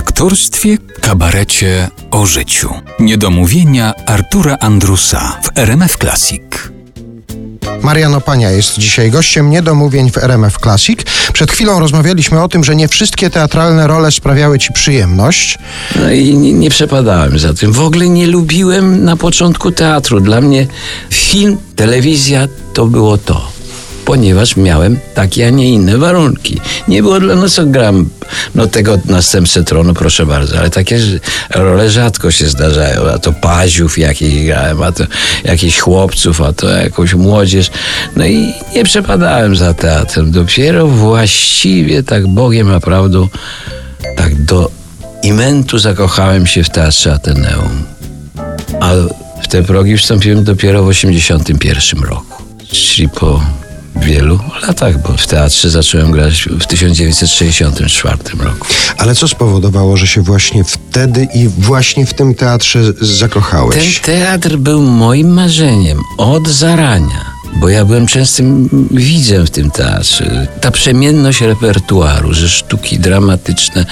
Aktorstwie, kabarecie, o życiu. Niedomówienia Artura Andrusa w RMF Classic. Marian Opania jest dzisiaj gościem niedomówień w RMF Classic. Przed chwilą rozmawialiśmy o tym, że nie wszystkie teatralne role sprawiały ci przyjemność. No i nie, nie przepadałem za tym. W ogóle nie lubiłem na początku teatru. Dla mnie film, telewizja to było to. Ponieważ miałem takie, a nie inne warunki. Nie było dla nas, gram, no tego następcę tronu, proszę bardzo, ale takie role rzadko się zdarzają. A to paziów jakichś grałem, a to jakichś chłopców, a to jakąś młodzież. No i nie przepadałem za teatrem. Dopiero właściwie tak Bogiem naprawdę tak do imentu zakochałem się w teatrze Ateneum. A w te progi wstąpiłem dopiero w 81 roku. Czyli po wielu latach, bo w teatrze zacząłem grać w 1964 roku. Ale co spowodowało, że się właśnie wtedy i właśnie w tym teatrze z- Ten zakochałeś? teatr był moim marzeniem od zarania. Bo ja byłem częstym widzem w tym teatrze. Ta przemienność repertuaru, że sztuki dramatyczne,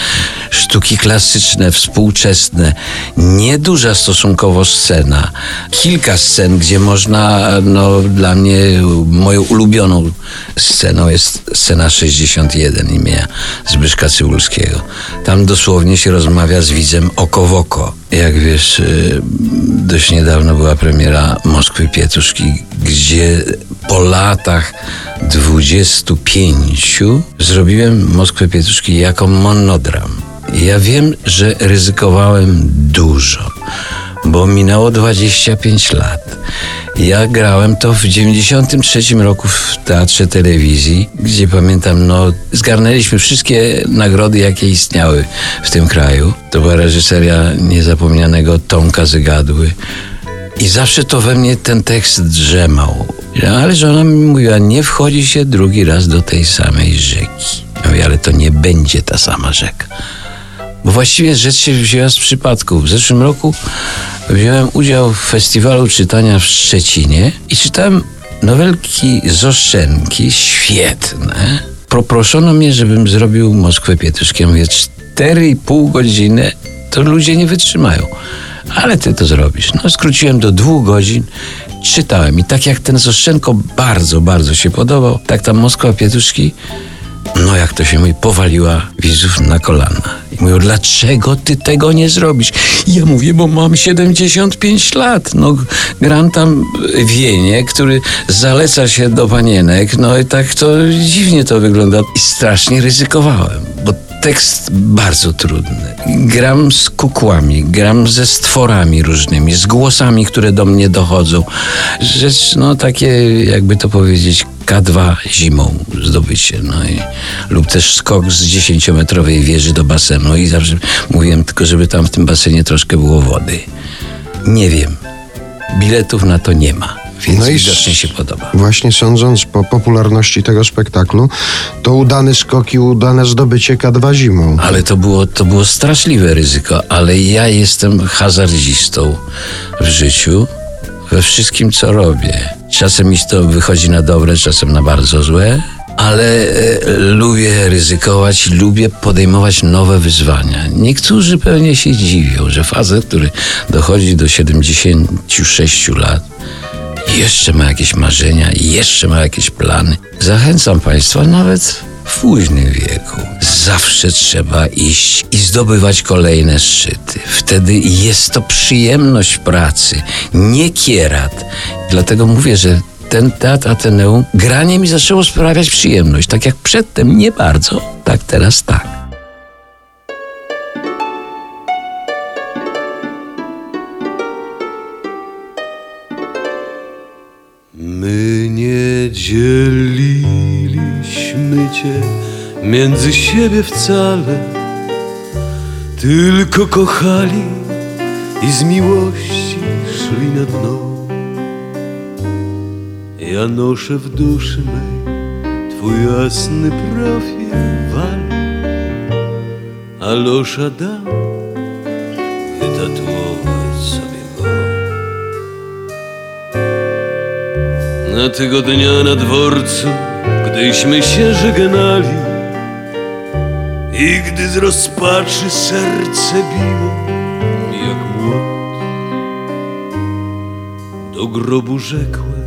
sztuki klasyczne, współczesne, nieduża stosunkowo scena, kilka scen, gdzie można, no dla mnie moją ulubioną sceną jest scena 61 imienia Zbyszka Cybulskiego. Tam dosłownie się rozmawia z widzem oko w oko. Jak wiesz, y, dość niedawno była premiera Moskwy Pietruszki, gdzie po latach 25 zrobiłem Moskwę Pietruszki jako monodram. Ja wiem, że ryzykowałem dużo, bo minęło 25 lat. Ja grałem to w 93 roku w Teatrze Telewizji, gdzie pamiętam, no, zgarnęliśmy wszystkie nagrody, jakie istniały w tym kraju. To była reżyseria niezapomnianego Tomka Zygadły. I zawsze to we mnie ten tekst drzemał. Ale żona mi mówiła, nie wchodzi się drugi raz do tej samej rzeki. Ja mówię, ale to nie będzie ta sama rzeka. Bo właściwie rzecz się wzięła z przypadku. W zeszłym roku wziąłem udział w festiwalu czytania w Szczecinie i czytałem nowelki z Oszczenki, świetne. Poproszono mnie, żebym zrobił Moskwę Pietruszkę. Ja mówię, 4,5 godziny to ludzie nie wytrzymają. Ale ty to zrobisz. No, skróciłem do dwóch godzin, czytałem i tak jak ten z Oszczenko bardzo, bardzo się podobał, tak ta Moskwa Pietruszki no jak to się mówi, powaliła widzów na kolana. I mówią, dlaczego ty tego nie zrobisz? I ja mówię, bo mam 75 lat. No, gram tam wienie, który zaleca się do panienek. No i tak to dziwnie to wygląda. I strasznie ryzykowałem, tekst bardzo trudny. Gram z kukłami, gram ze stworami różnymi, z głosami, które do mnie dochodzą. Rzecz, no takie, jakby to powiedzieć, K2 zimą zdobycie. No i, lub też skok z 10-metrowej wieży do basenu. I zawsze mówiłem tylko, żeby tam w tym basenie troszkę było wody. Nie wiem. Biletów na to nie ma. Więc No widocznie się podoba. Właśnie sądząc po popularności tego spektaklu, to udany skok i udane zdobycie K2 zimą. Ale to było, to było straszliwe ryzyko, ale ja jestem hazardzistą w życiu, we wszystkim, co robię. Czasem mi to wychodzi na dobre, czasem na bardzo złe, ale e, lubię ryzykować, lubię podejmować nowe wyzwania. Niektórzy pewnie się dziwią, że facet, który dochodzi do 76 lat, jeszcze ma jakieś marzenia, jeszcze ma jakieś plany. Zachęcam Państwa nawet w późnym wieku. Zawsze trzeba iść i zdobywać kolejne szczyty. Wtedy jest to przyjemność pracy, nie kierat. Dlatego mówię, że ten teatr Ateneum, granie mi zaczęło sprawiać przyjemność. Tak jak przedtem nie bardzo, tak teraz tak. Cię między siebie wcale, tylko kochali i z miłości szli na dno. Ja noszę w duszy mej twój jasny profil wal, a losza da wytatuować sobie go. Na tego dnia na dworcu, gdyśmy się żegnali i gdy z rozpaczy serce biło jak młot, do grobu rzekłem,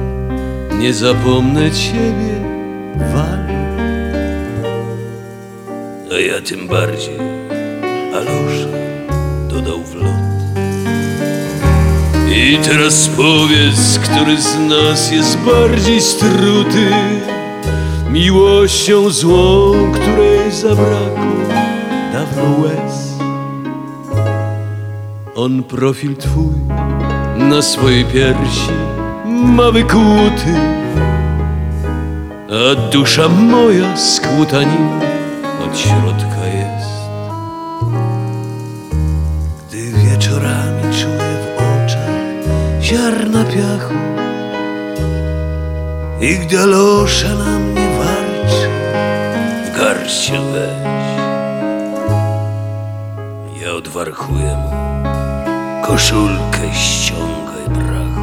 nie zapomnę ciebie, Walu. A ja tym bardziej, Alosza dodał w lot. I teraz powiedz, który z nas jest bardziej struty Miłością złą, której zabrakło dawno łez. On profil twój na swojej piersi ma wykłuty A dusza moja skłuta nim od środka jest. Gdy wieczorami czuję w oczach ziarna piachu i gdy alosza na mnie się weź. Ja odwarchuję mu, koszulkę ściągaj brachu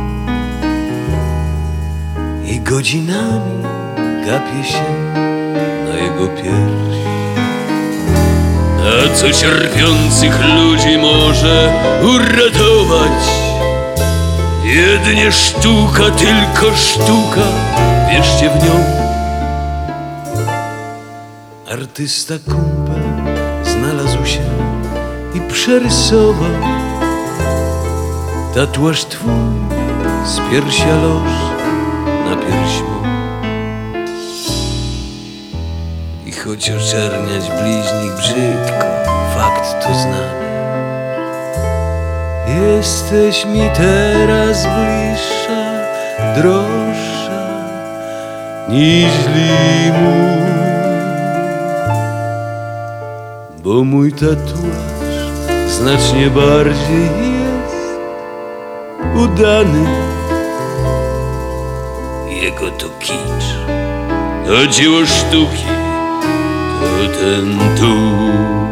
i godzinami gapię się na jego pierś. A co cierpiących ludzi może uratować? Jedynie sztuka, tylko sztuka, wierzcie w nią. Artysta kumpel znalazł się i przerysował tatuaż twój z piersia loż na pierś mą. I choć oczerniać bliźnik brzydko, fakt to znamy. Jesteś mi teraz bliższa, droższa niż limu. Bo mój tatuaż znacznie bardziej jest udany. Jego to kicz, to dzieło sztuki, to ten tu.